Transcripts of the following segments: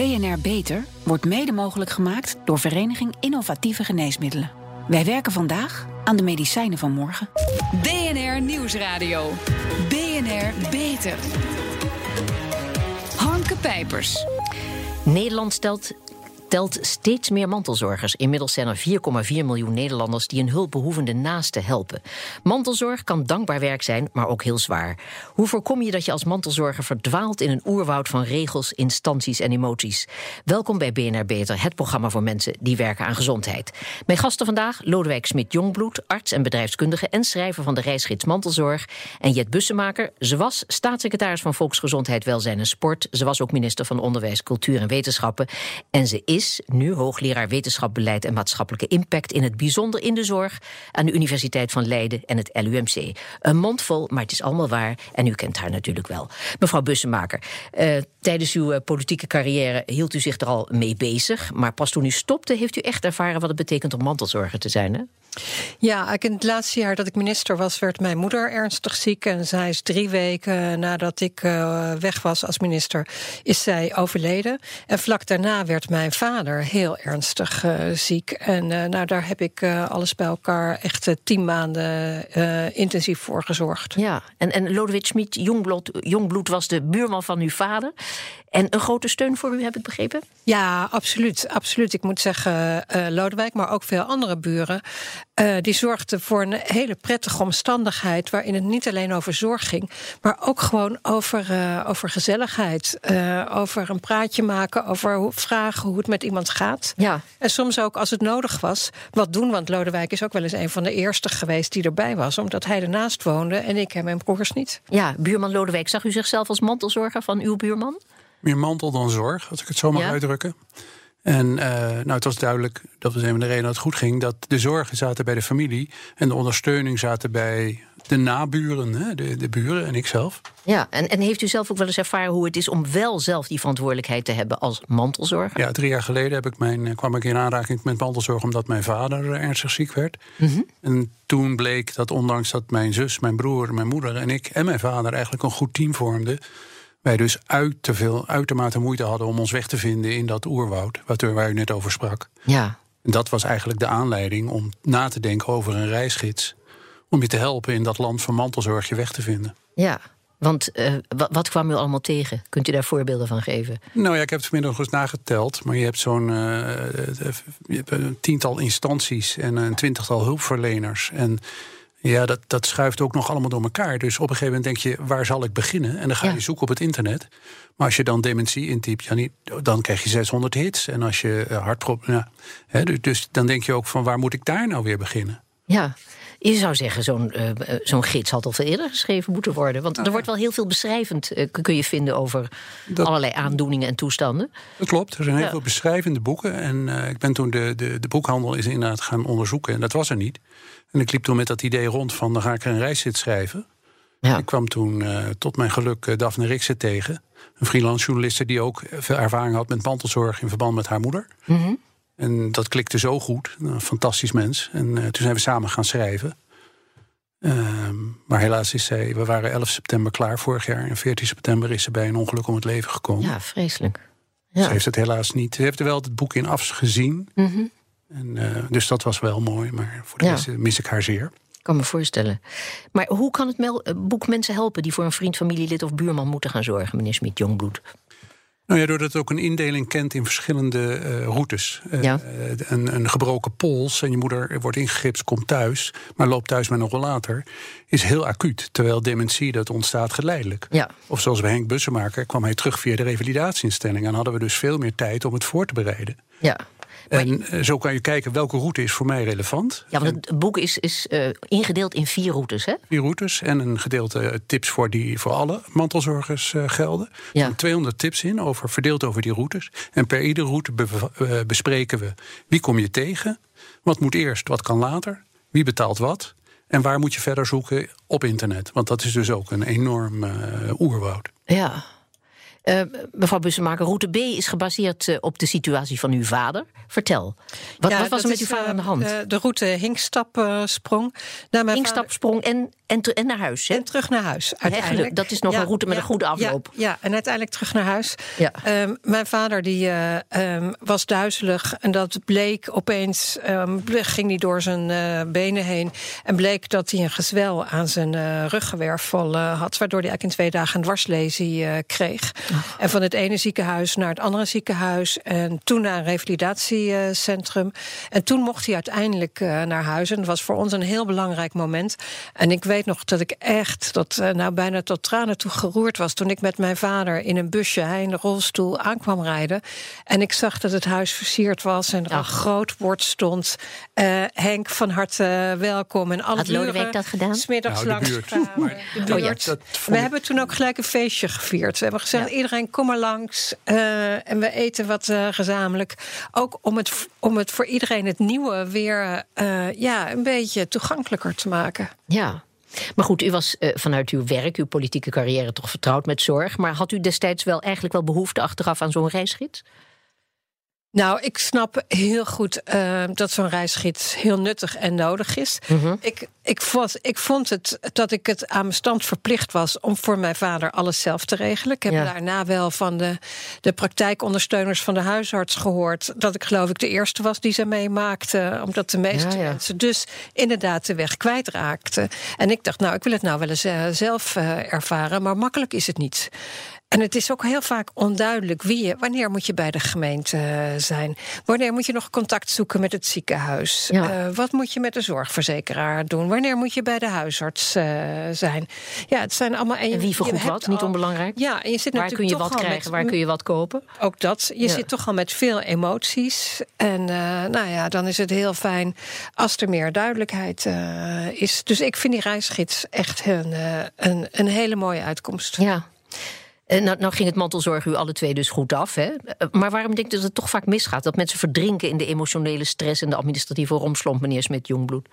BNR Beter wordt mede mogelijk gemaakt door Vereniging Innovatieve Geneesmiddelen. Wij werken vandaag aan de medicijnen van morgen. BNR Nieuwsradio. BNR Beter. Hanke Pijpers. Nederland stelt telt steeds meer mantelzorgers. Inmiddels zijn er 4,4 miljoen Nederlanders die een hulpbehoevende naaste helpen. Mantelzorg kan dankbaar werk zijn, maar ook heel zwaar. Hoe voorkom je dat je als mantelzorger verdwaalt in een oerwoud van regels, instanties en emoties? Welkom bij BNR Beter, het programma voor mensen die werken aan gezondheid. Mijn gasten vandaag Lodewijk Smit-Jongbloed, arts en bedrijfskundige en schrijver van de reisgids Mantelzorg. En Jet Bussemaker, ze was staatssecretaris van Volksgezondheid, Welzijn en Sport. Ze was ook minister van Onderwijs, Cultuur en Wetenschappen. En ze is is nu hoogleraar wetenschap, beleid en maatschappelijke impact in het bijzonder in de zorg aan de Universiteit van Leiden en het LUMC. Een mond vol, maar het is allemaal waar en u kent haar natuurlijk wel. Mevrouw Bussemaker, uh, tijdens uw eh, politieke carrière hield u zich er al mee bezig, maar pas toen u stopte heeft u echt ervaren wat het betekent om mantelzorger te zijn, hè? Ja, in het laatste jaar dat ik minister was, werd mijn moeder ernstig ziek. En zij is drie weken nadat ik uh, weg was als minister, is zij overleden. En vlak daarna werd mijn vader heel ernstig uh, ziek. En uh, nou, daar heb ik alles bij elkaar echt tien maanden intensief voor gezorgd. Ja, en, en Lodewijk Schmid, Jongbloed, Jongbloed was de buurman van uw vader. En een grote steun voor u, heb ik begrepen? Ja, absoluut. absoluut. Ik moet zeggen, Lodewijk, maar ook veel andere buren. Uh, die zorgde voor een hele prettige omstandigheid. waarin het niet alleen over zorg ging. maar ook gewoon over, uh, over gezelligheid. Uh, over een praatje maken. over hoe, vragen hoe het met iemand gaat. Ja. En soms ook als het nodig was. wat doen. Want Lodewijk is ook wel eens een van de eerste geweest die erbij was. omdat hij ernaast woonde en ik en mijn broers niet. Ja, buurman Lodewijk. Zag u zichzelf als mantelzorger van uw buurman? Meer mantel dan zorg, als ik het zo mag ja. uitdrukken. En uh, nou, het was duidelijk, dat was een van de redenen dat het goed ging, dat de zorgen zaten bij de familie en de ondersteuning zaten bij de naburen, hè, de, de buren en ikzelf. Ja, en, en heeft u zelf ook wel eens ervaren hoe het is om wel zelf die verantwoordelijkheid te hebben als mantelzorger? Ja, drie jaar geleden heb ik mijn, kwam ik in aanraking met mantelzorg omdat mijn vader ernstig ziek werd. Mm -hmm. En toen bleek dat ondanks dat mijn zus, mijn broer, mijn moeder en ik en mijn vader eigenlijk een goed team vormden wij dus uit te veel, uitermate moeite hadden om ons weg te vinden in dat oerwoud, waar u net over sprak. Ja. En dat was eigenlijk de aanleiding om na te denken over een reisgids. Om je te helpen in dat land van mantelzorg je weg te vinden. Ja, want uh, wat, wat, kwam u allemaal tegen? Kunt u daar voorbeelden van geven? Nou ja, ik heb het vanmiddag eens nageteld. Maar je hebt zo'n uh, hebt een tiental instanties en een twintigtal hulpverleners. En ja, dat, dat schuift ook nog allemaal door elkaar. Dus op een gegeven moment denk je, waar zal ik beginnen? En dan ga je zoeken op het internet. Maar als je dan dementie intypt, ja, niet, dan krijg je 600 hits. En als je uh, hartproblemen... Ja, hè, dus dan denk je ook van, waar moet ik daar nou weer beginnen? Ja, je zou zeggen, zo'n uh, zo'n gids had al veel eerder geschreven moeten worden. Want Nou, er wordt wel heel veel beschrijvend, uh, kun je vinden, over Dat- allerlei aandoeningen en toestanden. Dat klopt, er zijn heel Ja. veel beschrijvende boeken. En eh, ik ben toen de, de, de boekhandel is inderdaad gaan onderzoeken. En dat was er niet. En ik liep toen met dat idee rond van, dan ga ik er een reiszit schrijven. Ja. Ik kwam toen eh, tot mijn geluk eh, Daphne Riksen tegen. Een freelance journaliste die ook veel ervaring had met mantelzorg in verband met haar moeder. Mhm. En dat klikte zo goed. Een fantastisch mens. En eh, toen zijn we samen gaan schrijven. Ehm, maar helaas is zij, we waren 11 september klaar vorig jaar. En 14 september is ze bij een ongeluk om het leven gekomen. Ja, vreselijk. Ze Ja. heeft het helaas niet. Ze heeft er wel het boek in afgezien. Mhm. En, eh, dus dat was wel mooi. Maar voor de Ja. rest eh, mis ik haar zeer. Ik kan me voorstellen. Maar hoe kan het eh, boek mensen helpen die voor een vriend, familielid of buurman moeten gaan zorgen, meneer Smit Jongbloed? Nou ja, doordat het ook een indeling kent in verschillende eh, routes. Eh, Ja. eh, een, een gebroken pols en je moeder wordt ingegipst, komt thuis, maar loopt thuis met een rollator, is heel acuut. Terwijl dementie, dat ontstaat geleidelijk. Ja. Of zoals bij Henk Bussemaker kwam hij terug via de revalidatieinstelling. En hadden we dus veel meer tijd om het voor te bereiden. Ja. En eh, zo kan je kijken welke route is voor mij relevant. Ja, want het boek is, is eh, ingedeeld in vier routes, hè? vier routes en een gedeelte eh, tips voor die voor alle mantelzorgers gelden. Ja. zijn 200 tips in, over, verdeeld over die routes. En per iedere route be- bespreken we wie kom je tegen, wat moet eerst, wat kan later, wie betaalt wat en waar moet je verder zoeken op internet. Want dat is dus ook een enorm oerwoud. Ja. Uh, mevrouw Bussemaker, route B is gebaseerd uh, op de situatie van uw vader. Vertel, wat, Ja, wat was er met uw vader eh, aan de hand? eh, de route Hinkstapsprong. naar mijn Hinkstapsprong en, en, en naar huis, hè? En terug naar huis. Uiteindelijk. Eigenlijk, dat is nog een route met een goede afloop. Ja, ja, en uiteindelijk terug naar huis. Ehm, mijn vader die, eh, ehm, was duizelig en dat bleek opeens, ehm, ging hij door zijn eh, benen heen en bleek dat hij een gezwel aan zijn eh, ruggenwervel eh, had, waardoor hij eigenlijk in twee dagen een dwarslesie eh, En van het ene ziekenhuis naar het andere ziekenhuis en toen naar een revalidatiecentrum. En toen mocht hij uiteindelijk eh, naar huis en dat was voor ons een heel belangrijk moment. En ik weet nog dat ik echt dat, eh, nou, bijna tot tranen toe geroerd was toen ik met mijn vader in een busje, hij in de rolstoel, aankwam rijden. En ik zag dat het huis versierd was en er een groot bord stond. eh, Henk, van harte welkom. En alle Had Lodewijk buren dat gedaan? smiddags Nou, de langs buurt. De Oh ja, buurt. dat vond We hebben toen ook gelijk een feestje gevierd. We hebben gezegd, Ja. Iedereen kom maar langs. eh, en we eten wat eh, gezamenlijk. Ook om het, om het voor iedereen het nieuwe weer eh, ja, een beetje toegankelijker te maken. Ja. Maar goed, u was vanuit uw werk, uw politieke carrière, toch vertrouwd met zorg. Maar had u destijds wel eigenlijk wel behoefte achteraf aan zo'n reisgids? Nou, ik snap heel goed eh, dat zo'n reisgids heel nuttig en nodig is. ik, ik, vond, ik vond het dat ik het aan mijn stand verplicht was om voor mijn vader alles zelf te regelen. Ik heb Ja. daarna wel van de, de praktijkondersteuners van de huisarts gehoord dat ik geloof ik de eerste was die ze meemaakte, omdat de meeste Ja, ja. mensen dus inderdaad de weg kwijtraakten. En ik dacht, nou, ik wil het nou wel eens eh, zelf eh, ervaren, maar makkelijk is het niet. En het is ook heel vaak onduidelijk wie je, wanneer moet je bij de gemeente eh, zijn? Wanneer moet je nog contact zoeken met het ziekenhuis? Ja. Eh, wat moet je met de zorgverzekeraar doen? Wanneer moet je bij de huisarts eh, zijn? Ja, het zijn allemaal. je- En wie vergoedt wat? Niet onbelangrijk. Ja, en je zit Waar natuurlijk kun je wat krijgen, met- waar kun je wat kopen? ook dat. Je Ja. zit toch al met veel emoties. En nou ja, dan is het heel fijn als er meer duidelijkheid is. Dus ik vind die reisgids echt een, een, een hele mooie uitkomst. Ja. Eh, Nou, nou ging het mantelzorg u alle twee dus goed af. Hè? Eh, Maar waarom denkt u dat het toch vaak misgaat? Dat mensen verdrinken in de emotionele stress en de administratieve romslomp, meneer Smit-Jongbloed.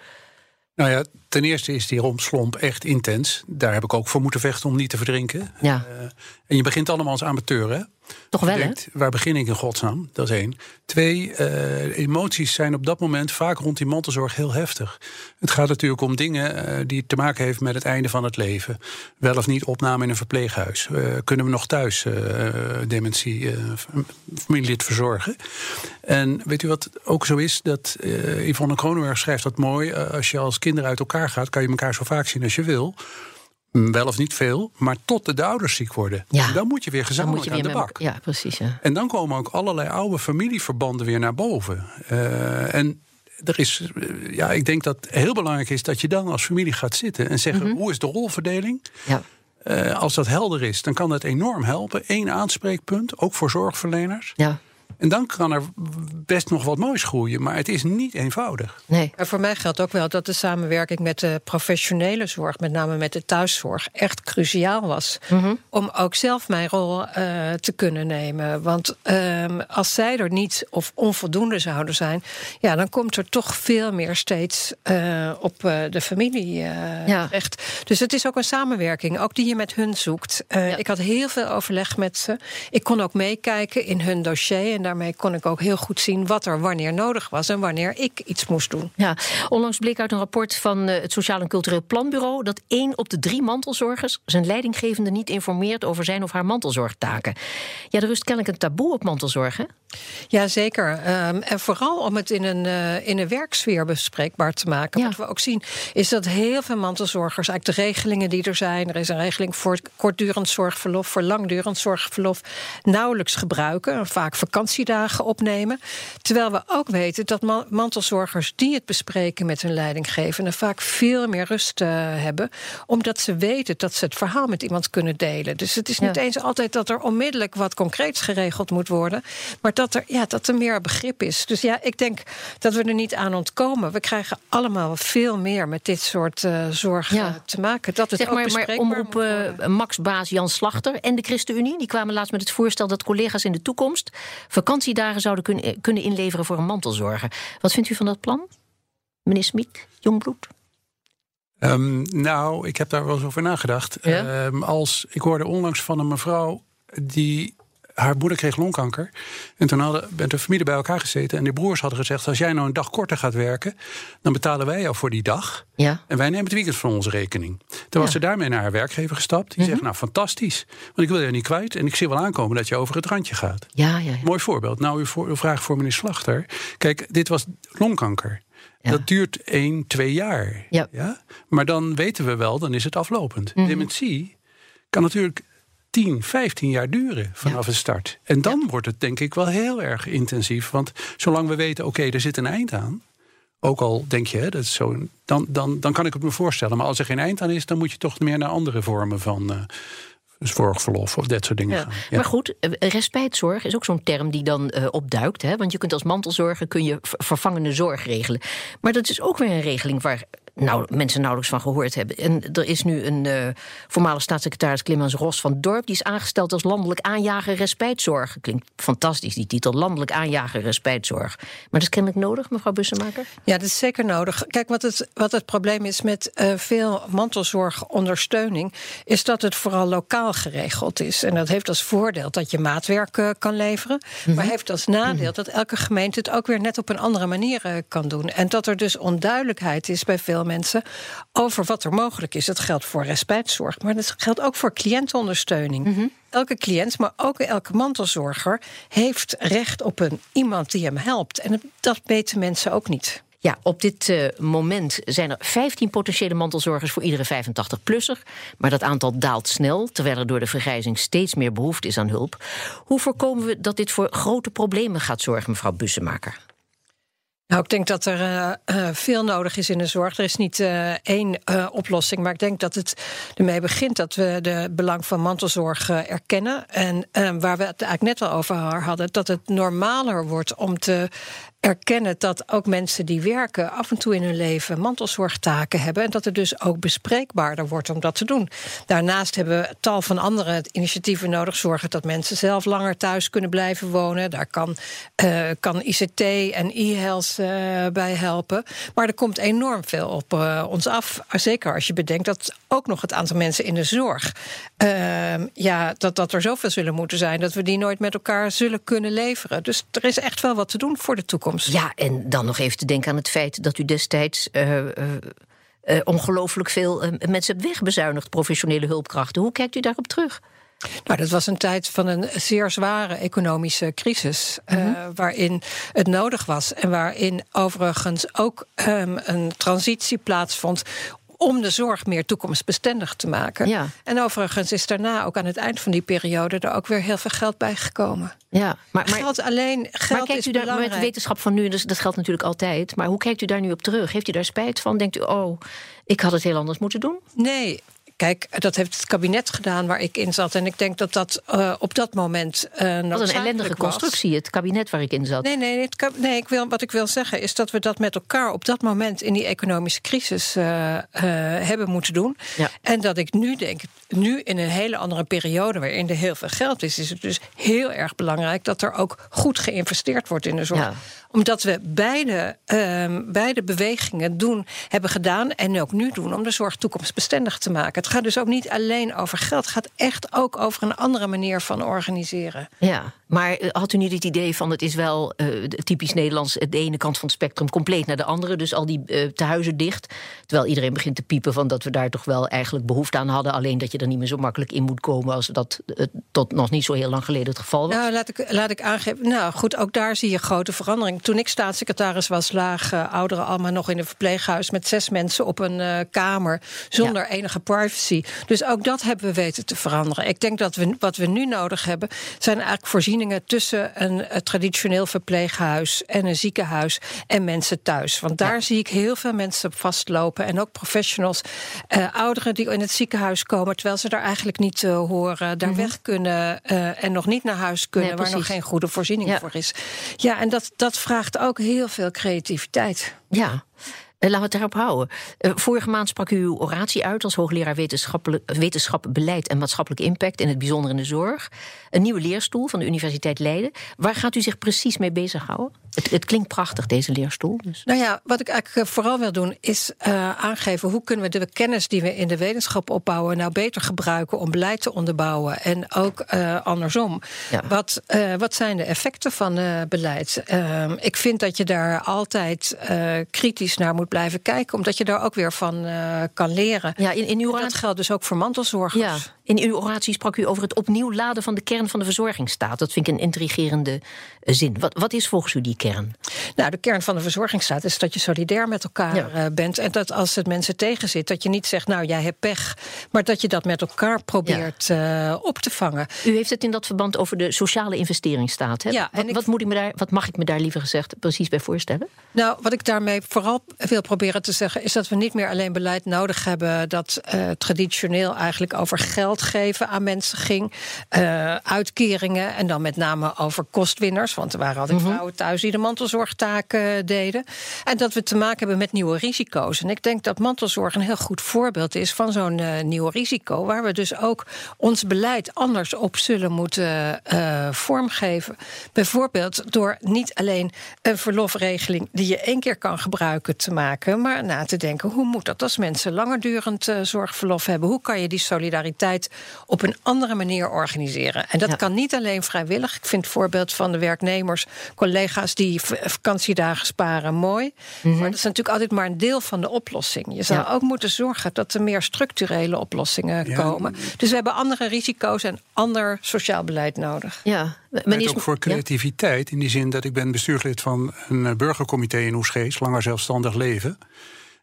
Nou ja, ten eerste is die romslomp echt intens. Daar heb ik ook voor moeten vechten om niet te verdrinken. Ja, Eh, en je begint allemaal als amateur, hè? Toch wel, hè? waar begin ik in godsnaam? Dat is één. Twee, eh, emoties zijn op dat moment vaak rond die mantelzorg heel heftig. Het gaat natuurlijk om dingen eh, die te maken heeft met het einde van het leven. Wel of niet opname in een verpleeghuis. Eh, kunnen we nog thuis dementie, familielid verzorgen? En weet u wat ook zo is? Dat Yvonne Kronenberg schrijft dat mooi. als je als kinderen uit elkaar gaat, kan je elkaar zo vaak zien als je wil. Mm, Wel of niet veel, maar tot de ouders ziek worden. Ja. Dan moet je weer gezamenlijk moet je weer aan de bak. Ja, precies. Ja. En dan komen ook allerlei oude familieverbanden weer naar boven. Eh, en er is, eh, ja, ik denk dat het heel belangrijk is dat je dan als familie gaat zitten en zeggen: hoe is de rolverdeling? Ja. Eh, als dat helder is, dan kan dat enorm helpen. Eén aanspreekpunt, ook voor zorgverleners. ja, En dan kan er best nog wat moois groeien, maar het is niet eenvoudig. nee. Maar voor mij geldt ook wel dat de samenwerking met de professionele zorg, met name met de thuiszorg, echt cruciaal was. Om ook zelf mijn rol eh, te kunnen nemen. Want ehm, als zij er niet of onvoldoende zouden zijn, ja, dan komt er toch veel meer steeds eh, op eh, de familie eh Ja. terecht. Dus het is ook een samenwerking, ook die je met hun zoekt. Eh, Ja. Ik had heel veel overleg met ze. Ik kon ook meekijken in hun dossier. En daarmee kon ik ook heel goed zien wat er wanneer nodig was en wanneer ik iets moest doen. Ja, onlangs bleek uit een rapport van eh, het Sociaal en Cultureel Planbureau dat één op de drie mantelzorgers zijn leidinggevende niet informeert over zijn of haar mantelzorgtaken. Ja, er rust kennelijk een taboe op mantelzorg, hè? Ja, zeker. Ehm, en vooral om het in een, eh, in een werksfeer bespreekbaar te maken. Ja. Wat we ook zien, is dat heel veel mantelzorgers, eigenlijk de regelingen die er zijn, er is een regeling voor kortdurend zorgverlof, voor langdurend zorgverlof, nauwelijks gebruiken, vaak vakantiedagen opnemen. Terwijl we ook weten dat ma- mantelzorgers die het bespreken met hun leidinggevende vaak veel meer rust eh, hebben, omdat ze weten dat ze het verhaal met iemand kunnen delen. Dus het is niet Ja. eens altijd dat er onmiddellijk wat concreets geregeld moet worden, maar dat er, ja, dat er meer begrip is. Dus ja, ik denk dat we er niet aan ontkomen. We krijgen allemaal veel meer met dit soort eh, zorg Ja. te maken. Dat het Zeg ook maar, maar bespreekbaar om op moet worden. eh Max-baas Jan Slachter en de ChristenUnie... die kwamen laatst met het voorstel dat collega's in de toekomst... vakantiedagen zouden kunnen, kunnen inleveren voor een mantelzorger. Wat vindt u van dat plan, meneer Smit, Jongbloed? Ehm, nou, ik heb daar wel eens over nagedacht. Ja? Ehm, als, ik hoorde onlangs van een mevrouw die haar moeder kreeg longkanker. En toen hadden, bent de familie bij elkaar gezeten. En de broers hadden gezegd: Als jij nou een dag korter gaat werken. dan betalen wij jou voor die dag. Ja. En wij nemen het weekend van onze rekening. Toen was ze daarmee naar haar werkgever gestapt. Die zegt: Nou, fantastisch. Want ik wil je niet kwijt. En ik zie wel aankomen dat je over het randje gaat. Ja, ja, ja. Mooi voorbeeld. Nou, uw, voor, uw vraag voor meneer Slachter. Kijk, dit was longkanker. Ja. Dat duurt 1, 2 jaar. Ja. Maar dan weten we wel, dan is het aflopend. Mhm. Dementie kan natuurlijk 10, 15 jaar duren vanaf de start. En dan wordt het denk ik wel heel erg intensief. Want zolang we weten, oké, er zit een eind aan. Ook al denk je, hè, dat is zo, dan, dan, dan kan ik het me voorstellen. Maar als er geen eind aan is, dan moet je toch meer naar andere vormen van eh zorgverlof of dat soort dingen Ja. gaan. Ja. Maar goed, eh, respijtzorg is ook zo'n term die dan eh, opduikt. Hè? Want je kunt als mantelzorger kun je ver- vervangende zorg regelen. Maar dat is ook weer een regeling waar nou, mensen nauwelijks van gehoord hebben. En er is nu een voormalig staatssecretaris Clemens Ros van Dorp... die is aangesteld als landelijk aanjager respijtzorg. Klinkt fantastisch, die titel, landelijk aanjager respijtzorg. Maar dat is kennelijk nodig, mevrouw Bussemaker? Ja, dat is zeker nodig. Kijk, wat het, wat het probleem is met eh, veel mantelzorgondersteuning, is dat het vooral lokaal geregeld is. En dat heeft als voordeel dat je maatwerk eh, kan leveren, maar heeft als nadeel dat elke gemeente het ook weer net op een andere manier kan doen. En dat er dus onduidelijkheid is bij veel mensen over wat er mogelijk is. Dat geldt voor respijtzorg, maar dat geldt ook voor cliëntenondersteuning. Elke cliënt, maar ook elke mantelzorger, heeft recht op een iemand die hem helpt. En dat weten mensen ook niet. Ja, op dit eh, moment zijn er 15 potentiële mantelzorgers voor iedere 85-plusser. Maar dat aantal daalt snel, terwijl er door de vergrijzing steeds meer behoefte is aan hulp. Hoe voorkomen we dat dit voor grote problemen gaat zorgen, mevrouw Bussemaker? Nou, ik denk dat er eh, eh, veel nodig is in de zorg. Er is niet eh, één oplossing, maar ik denk dat het ermee begint dat we de belang van mantelzorg erkennen. En eh, waar we het eigenlijk net al over hadden, dat het normaler wordt om te erkennen dat ook mensen die werken af en toe in hun leven mantelzorgtaken hebben. En dat het dus ook bespreekbaarder wordt om dat te doen. Daarnaast hebben we tal van andere initiatieven nodig. Zorgen dat mensen zelf langer thuis kunnen blijven wonen. Daar kan, eh, kan ICT en e-health eh, bij helpen. Maar er komt enorm veel op eh, ons af. Zeker als je bedenkt dat ook nog het aantal mensen in de zorg. eh, ja, dat, dat er zoveel zullen moeten zijn dat we die nooit met elkaar zullen kunnen leveren. Dus er is echt wel wat te doen voor de toekomst. Ja, en dan nog even te denken aan het feit dat u destijds. eh, ongelooflijk veel mensen hebt wegbezuinigd, professionele hulpkrachten. Hoe kijkt u daarop terug? Nou, dat was een tijd van een zeer zware economische crisis. eh, waarin het nodig was. En waarin overigens ook ehm, een transitie plaatsvond. Om de zorg meer toekomstbestendig te maken. Ja. En overigens is daarna ook aan het eind van die periode er ook weer heel veel geld bij gekomen. Ja, maar, maar, geld alleen, geld maar kijkt is u daar met de wetenschap van nu, dus dat geldt natuurlijk altijd. Maar hoe kijkt u daar nu op terug? Heeft u daar spijt van? Denkt u, oh, ik had het heel anders moeten doen? Nee. Kijk, dat heeft het kabinet gedaan waar ik in zat. En ik denk dat dat eh, op dat moment. eh Wat een ellendige was. constructie, het kabinet waar ik in zat. Nee, nee, het nee ik wil, wat ik wil zeggen is dat we dat met elkaar op dat moment in die economische crisis eh, hebben moeten doen. Ja. En dat ik nu denk, nu in een hele andere periode waarin er heel veel geld is, is het dus heel erg belangrijk dat er ook goed geïnvesteerd wordt in de zorg. Ja. Omdat we beide, ehm, beide bewegingen doen, hebben gedaan en ook nu doen om de zorg toekomstbestendig te maken. Het gaat dus ook niet alleen over geld, het gaat echt ook over een andere manier van organiseren. Ja, maar eh, had u niet het idee van het is wel eh, typisch Nederlands... de ene kant van het spectrum compleet naar de andere... dus al die eh, tehuizen dicht. Terwijl iedereen begint te piepen van dat we daar toch wel eigenlijk behoefte aan hadden... alleen dat je er niet meer zo makkelijk in moet komen... als dat eh, tot nog niet zo heel lang geleden het geval was. Nou, laat ik, laat ik aangeven. Nou, goed, ook daar zie je grote verandering. Toen ik staatssecretaris was, lagen ouderen allemaal nog in een verpleeghuis met zes mensen op een eh, kamer zonder enige privacy. Dus ook dat hebben we weten te veranderen. Ik denk dat we wat we nu nodig hebben, zijn eigenlijk voorzieningen tussen een, traditioneel verpleeghuis en een ziekenhuis en mensen thuis. Want daar zie ik heel veel mensen op vastlopen en ook professionals, eh, ouderen die in het ziekenhuis komen terwijl ze daar eigenlijk niet eh, horen, daar weg kunnen eh, en nog niet naar huis kunnen, Nee, waar nog geen goede voorziening Ja. voor is. Ja, en dat, dat vraagt ook heel veel creativiteit. Ja. Eh, laten we het daarop houden. Eh, vorige maand sprak u uw oratie uit als hoogleraar wetenschap, beleid en maatschappelijke impact, in het bijzonder in de zorg. Een nieuwe leerstoel van de Universiteit Leiden. Waar gaat u zich precies mee bezighouden? Het, het klinkt prachtig, deze leerstoel. Dus. Nou ja, wat ik eigenlijk vooral wil doen, is uh, aangeven hoe kunnen we de kennis die we in de wetenschap opbouwen, nou beter gebruiken om beleid te onderbouwen. En ook uh, andersom. Ja. Wat, uh, wat zijn de effecten van beleid? Ehm, ik vind dat je daar altijd kritisch naar moet blijven kijken, omdat je daar ook weer van kan leren. Ja, in, in uw dat geldt dus ook voor mantelzorgers. Ja. In uw oratie sprak u over het opnieuw laden van de kern van de verzorgingsstaat. Dat vind ik een intrigerende zin. Wat, wat is volgens u die kern? Nou, de kern van de verzorgingsstaat is dat je solidair met elkaar ja. Eh, bent. En dat als het mensen tegenzit, dat je niet zegt, nou jij hebt pech. Maar dat je dat met elkaar probeert ja. uh, op te vangen. U heeft het in dat verband over de sociale investeringsstaat. Hè? Ja, en wat, wat, moet ik me daar, wat mag ik me daar liever gezegd precies bij voorstellen? Nou, wat ik daarmee vooral wil proberen te zeggen, is dat we niet meer alleen beleid nodig hebben dat uh, traditioneel eigenlijk over geld geven aan mensen ging. uitkeringen en dan met name over kostwinners. Want er waren altijd -hmm. vrouwen thuis die de mantelzorgtaken deden. En dat we te maken hebben met nieuwe risico's. En ik denk dat mantelzorg een heel goed voorbeeld is van zo'n nieuw risico. Waar we dus ook ons beleid anders op zullen moeten vormgeven. Bijvoorbeeld door niet alleen een verlofregeling die je één keer kan gebruiken te maken. Maar na te denken hoe moet dat als mensen langerdurend uh, zorgverlof hebben? Hoe kan je die solidariteit op een andere manier organiseren? En dat ja. kan niet alleen vrijwillig. Ik vind het voorbeeld van de werknemers, collega's die vakantiedagen sparen mooi. Mm -hmm. Maar dat is natuurlijk altijd maar een deel van de oplossing. Je zou ja. ook moeten zorgen dat er meer structurele oplossingen ja. komen. Dus we hebben andere risico's en ander sociaal beleid nodig. Ja, maar is ook voor creativiteit. In die zin dat ik ben bestuurslid van een burgercomité in Oesgees, langer zelfstandig leven.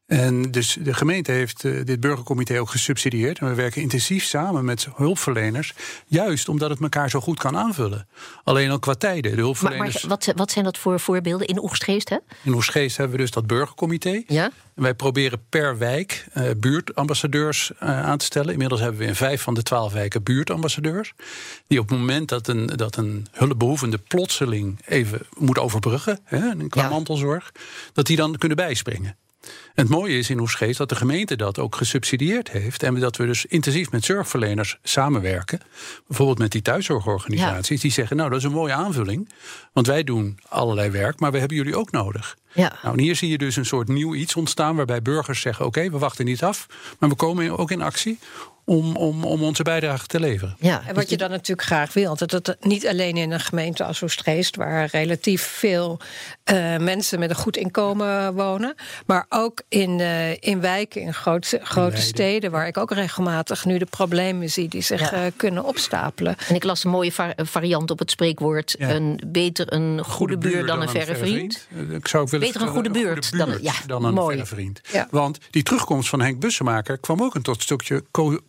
En dus de gemeente heeft uh, dit burgercomité ook gesubsidieerd. En we werken intensief samen met hulpverleners. Juist omdat het elkaar zo goed kan aanvullen. Alleen al qua tijden. De hulpverleners... Maar, maar wat, wat, zijn dat voor voorbeelden in Oegstgeest? Hè? In Oegstgeest hebben we dus dat burgercomité. Ja? En wij proberen per wijk uh, buurtambassadeurs uh, aan te stellen. Inmiddels hebben we in vijf van de twaalf wijken buurtambassadeurs. Die op het moment dat een, dat een hulpbehoevende plotseling even moet overbruggen. Hè, qua ja. mantelzorg. Dat die dan kunnen bijspringen. En het mooie is in Oesgeest dat de gemeente dat ook gesubsidieerd heeft. En dat we dus intensief met zorgverleners samenwerken. Bijvoorbeeld met die thuiszorgorganisaties. Ja. Die zeggen, nou dat is een mooie aanvulling. Want wij doen allerlei werk, maar we hebben jullie ook nodig. Ja. Nou, en hier zie je dus een soort nieuw iets ontstaan. Waarbij burgers zeggen, oké, okay, we wachten niet af. Maar we komen ook in actie om, om, om onze bijdrage te leveren. Ja, en wat je dan natuurlijk graag wil, dat het niet alleen in een gemeente als Oostgeest, waar relatief veel uh, mensen met een goed inkomen wonen, maar ook in, uh, in wijken, in groot, grote steden, waar ik ook regelmatig nu de problemen zie die zich ja. uh, kunnen opstapelen. En ik las een mooie variant op het spreekwoord: ja. een, beter een goede, goede buur, dan, dan, een verre vriend. vriend. Ik zou willen beter een goede buurt, goede buurt dan, ja, dan een mooi. verre vriend. Want die terugkomst van Henk Bussemaker kwam ook een tot stukje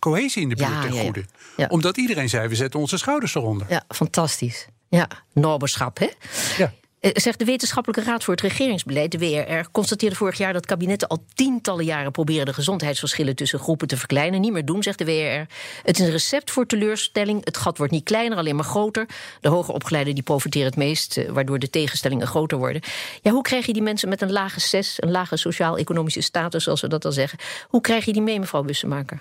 cohesie in de buurt ten goede. Ja. Omdat iedereen zei, we zetten onze schouders eronder. Ja, fantastisch. Ja, norberschap, hè? Ja. Zegt de Wetenschappelijke Raad voor het Regeringsbeleid, de WRR, constateerde vorig jaar dat kabinetten al tientallen jaren proberen de gezondheidsverschillen tussen groepen te verkleinen. Niet meer doen, zegt de WRR. Het is een recept voor teleurstelling. Het gat wordt niet kleiner, alleen maar groter. De hoger opgeleiden die profiteren het meest, waardoor de tegenstellingen groter worden. Ja, hoe krijg je die mensen met een lage CES, een lage sociaal-economische status, zoals we dat al zeggen, hoe krijg je die mee, mevrouw Bussemaker?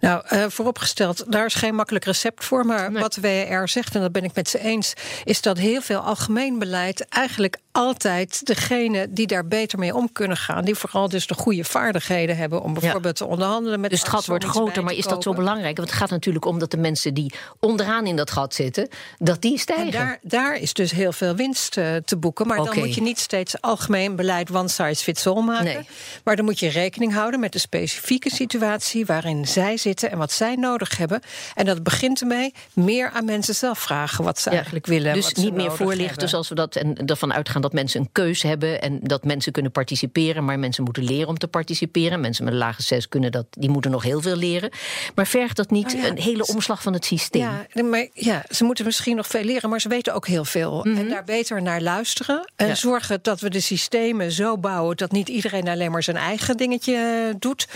Nou, uh, vooropgesteld, daar is geen makkelijk recept voor. Maar nee. wat de WR zegt, en dat ben ik met ze eens, is dat heel veel algemeen beleid eigenlijk altijd degene die daar beter mee om kunnen gaan, die vooral dus de goede vaardigheden hebben om bijvoorbeeld ja. te onderhandelen met. Dus het gat wordt groter, maar is dat zo belangrijk? Want het gaat natuurlijk om dat de mensen die onderaan in dat gat zitten, dat die stijgen. En daar, daar is dus heel veel winst uh, te boeken. Maar okay. dan moet je niet steeds algemeen beleid one size fits all maken. Nee. Maar dan moet je rekening houden met de specifieke situatie waarin zij zitten en wat zij nodig hebben. En dat begint ermee meer aan mensen zelf vragen wat ze ja. eigenlijk willen. Dus niet meer voorlichten zoals we dat en ervan uitgaan dat mensen een keus hebben en dat mensen kunnen participeren, maar mensen moeten leren om te participeren. Mensen met een lage zes kunnen dat, die moeten nog heel veel leren. Maar vergt dat niet oh ja, een hele omslag van het systeem? Ja, maar ja, ze moeten misschien nog veel leren, maar ze weten ook heel veel. Mm -hmm. En daar beter naar luisteren. En ja. zorgen dat we de systemen zo bouwen dat niet iedereen alleen maar zijn eigen dingetje doet.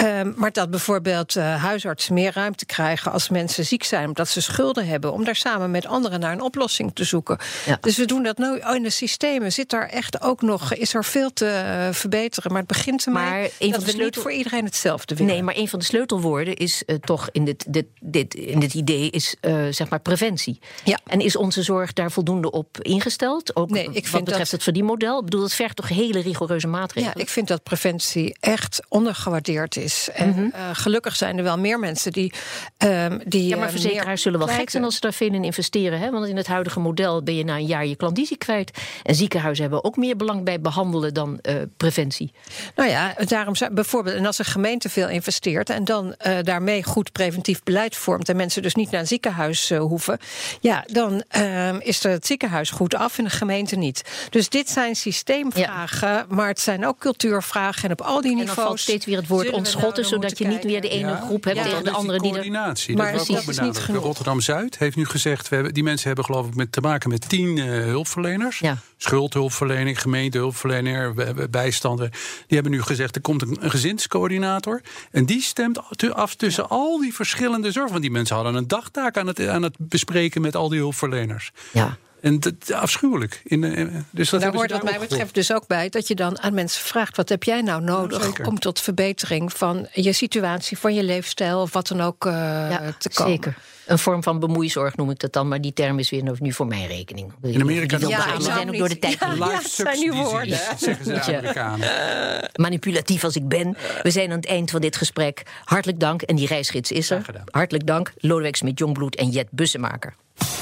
Um, maar dat bijvoorbeeld uh, huisartsen meer ruimte krijgen als mensen ziek zijn, omdat ze schulden hebben, om daar samen met anderen naar een oplossing te zoeken. Ja. Dus we doen dat nou, oh, in de systemen zit daar echt ook nog, is er veel te eh, verbeteren. Maar het begint ermee een dat van de we niet voor iedereen hetzelfde willen. Nee, maar een van de sleutelwoorden is eh, toch in dit, dit, dit, in dit idee is eh, zeg maar preventie. Ja. En is onze zorg daar voldoende op ingesteld? Ook Nee, ik wat vind betreft dat- het verdienmodel? Ik bedoel, dat vergt toch hele rigoureuze maatregelen? Ja, ik vind dat preventie echt ondergewaardeerd is. En eh, gelukkig zijn er wel meer mensen die. ehm die Mhm. Ja, maar eh, verzekeraars zullen wel gek zijn als ze daar veel in investeren. Hè? Want in het huidige model ben je na een jaar je klandizie kwijt. En ziekenhuizen hebben ook meer belang bij behandelen dan eh, preventie. Nou ja, daarom zou, bijvoorbeeld, en als een gemeente veel investeert en dan eh, daarmee goed preventief beleid vormt en mensen dus niet naar een ziekenhuis eh, hoeven, ja, dan ehm, is er het ziekenhuis goed af en de gemeente niet. Dus dit zijn systeemvragen, maar het zijn ook cultuurvragen en op al die En niveaus. dan valt steeds weer het woord ontschotten, nou naar zodat je niet weer de ene groep hebt Ja, tegen de andere die er. coördinatie. Maar dat is niet benadrukt. genoeg. Rotterdam Zuid heeft nu gezegd: we hebben, die mensen hebben geloof ik met, te maken met tien eh, hulpverleners. Ja. Schuldhulpverlening, gemeentehulpverlener, bij- bij- bijstanden. Die hebben nu gezegd: er komt een, gezinscoördinator. En die stemt af tussen al die verschillende zorg. Want die mensen hadden een dagtaak aan het, aan het bespreken met al die hulpverleners. Ja. En dat afschuwelijk. In, eh, dus dat Daar hoort wat mij betreft dus ook bij dat je dan aan mensen vraagt: wat heb jij nou nodig om tot verbetering van je situatie, van je leefstijl of wat dan ook eh, Ja, te komen? zeker. Een vorm van bemoeizorg noem ik dat dan, maar die term is weer nu voor mijn rekening. In Amerika noemen ze we dat zijn ook door de tijd Ja, ja, het zijn nu woorden. zeggen ze de Ja. Amerikanen. manipulatief als ik ben. We zijn aan het eind van dit gesprek. Hartelijk dank. En die reisgids is er. Hartelijk dank. Lodewijk Smit Jongbloed en Jet Bussemaker.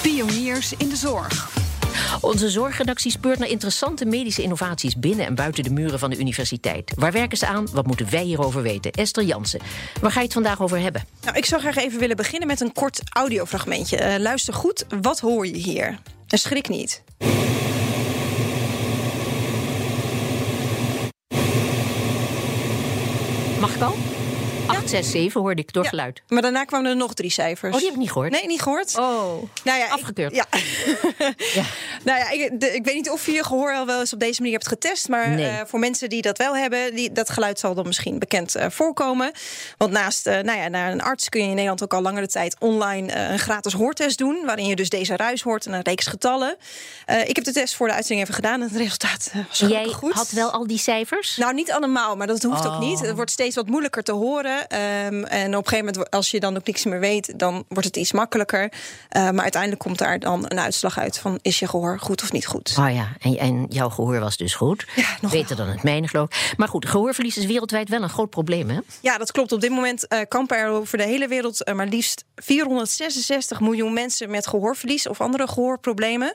Pioniers in de zorg. Onze zorgredactie speurt naar interessante medische innovaties binnen en buiten de muren van de universiteit. Waar werken ze aan? Wat moeten wij hierover weten? Esther Jansen, waar ga je het vandaag over hebben? Nou, ik zou graag even willen beginnen met een kort audiofragmentje. Eh, luister goed, wat hoor je hier? En schrik niet. Mag ik al? 8, 6, 7 hoorde ik door Ja, geluid. Maar daarna kwamen er nog drie cijfers. Oh, die heb ik niet gehoord. Nee, niet gehoord. Oh, Nou ja, ik- afgekeurd. ja. Ja. Nou ja, ik, de- ik weet niet of je je gehoor al wel eens op deze manier hebt getest. Maar Nee. eh, voor mensen die dat wel hebben, die, dat geluid zal dan misschien bekend eh, voorkomen. Want naast eh, nou ja, naar een arts kun je in Nederland ook al langere tijd online een gratis hoortest doen. Waarin je dus deze ruis hoort en een reeks getallen. Ik heb de test voor de uitzending even gedaan en het resultaat was Jij goed. had wel al die cijfers? Nou, niet allemaal, maar dat hoeft ook Oh. niet. Het wordt steeds wat moeilijker te horen. Ehm, en op een gegeven moment, als je dan ook niks meer weet, dan wordt het iets makkelijker. Maar uiteindelijk komt daar dan een uitslag uit van is je gehoor goed of niet goed. Oh ja, en, en jouw gehoor was dus goed. Ja, nog Beter dan het mijne, geloof ik. Maar goed, gehoorverlies is wereldwijd wel een groot probleem, hè? Ja, dat klopt. Op dit moment eh kampen er over de hele wereld eh, maar liefst 466 miljoen mensen met gehoorverlies of andere gehoorproblemen.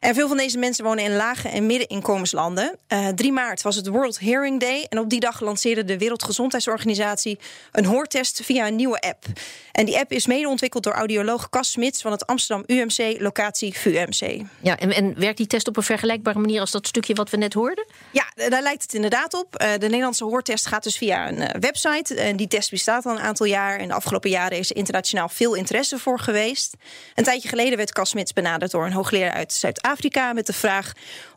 En veel van deze mensen wonen in lage en middeninkomenslanden. Eh 3 maart was het World Hearing Day. En op die dag lanceerde de Wereldgezondheidsorganisatie een hoortest via een nieuwe app. En die app is mede ontwikkeld door audioloog Cas Smits van het Amsterdam UMC, locatie VUMC. Ja, en, en werkt die test op een vergelijkbare manier als dat stukje wat we net hoorden? Ja, daar lijkt het inderdaad op. Eh, De Nederlandse hoortest gaat dus via een eh, website. En die test bestaat al een aantal jaar. En de afgelopen jaren is er internationaal veel interesse voor geweest. Een tijdje geleden werd Cas Smits benaderd door een hoogleraar uit Zuid-Afrika... met de vraag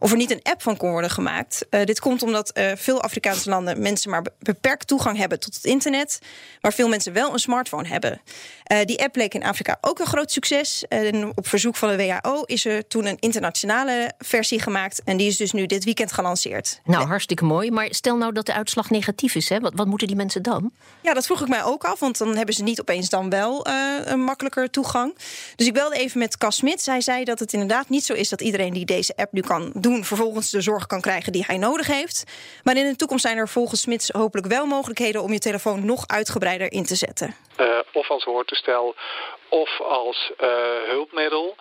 of er niet een app van kon worden gemaakt. Eh, dit komt omdat eh, veel Afrikaanse landen mensen maar be- beperkt toegang hebben tot het internet... maar veel mensen wel een smartphone hebben. Eh, die app bleek in Afrika ook een groot succes. En op verzoek van de WHO is er toen een internationale versie gemaakt... en die is dus nu dit weekend gelanceerd. Nou, hartstikke mooi. Maar stel nou dat de uitslag negatief is, hè? Wat, wat moeten die mensen dan? Ja, dat vroeg ik mij ook af, want dan hebben ze niet opeens dan wel een makkelijker toegang. Dus ik belde even met Cas Smit. Hij zei dat het inderdaad niet zo is dat iedereen die deze app nu kan doen, vervolgens de zorg kan krijgen die hij nodig heeft. Maar in de toekomst zijn er volgens Smits hopelijk wel mogelijkheden om je telefoon nog uitgebreider in te zetten. Eh, of als hoortoestel of als eh, hulpmiddel.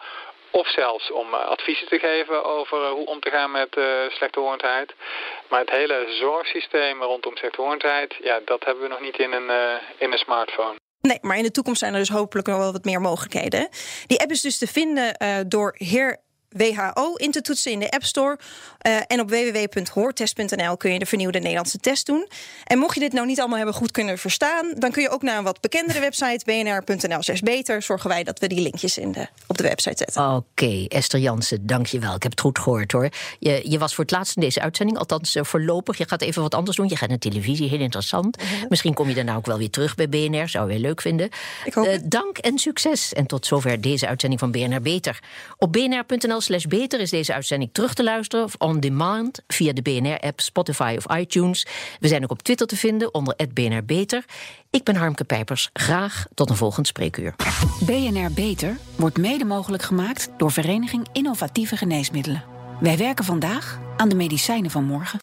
Of zelfs om eh, adviezen te geven over hoe om te gaan met eh slechthorendheid. Maar het hele zorgsysteem rondom slechthorendheid, ja, dat hebben we nog niet in een, in een smartphone. Nee, maar in de toekomst zijn er dus hopelijk nog wel wat meer mogelijkheden. Die app is dus te vinden door Heer WHO in te toetsen in de App Store. Eh, en op www.hoortest.nl kun je de vernieuwde Nederlandse test doen. En mocht je dit nou niet allemaal hebben goed kunnen verstaan, dan kun je ook naar een wat bekendere website, bnr.nl beter. Zorgen wij dat we die linkjes in de, op de website zetten. Oké, Esther Jansen, dank je wel. Ik heb het goed gehoord hoor. Je, je was voor het laatst in deze uitzending, althans eh, voorlopig. Je gaat even wat anders doen. Je gaat naar televisie, heel interessant. Misschien kom je daarna ook wel weer terug bij BNR. Zou je leuk vinden. Ik hoop Eh, dank en succes. En tot zover deze uitzending van BNR Beter. Op bnr.nl slash beter is deze uitzending terug te luisteren of on demand via de BNR-app, Spotify of iTunes. We zijn ook op Twitter te vinden onder BNR Beter. Ik ben Harmke Pijpers. Graag tot een volgend spreekuur. BNR Beter wordt mede mogelijk gemaakt door Vereniging Innovatieve Geneesmiddelen. Wij werken vandaag aan de medicijnen van morgen.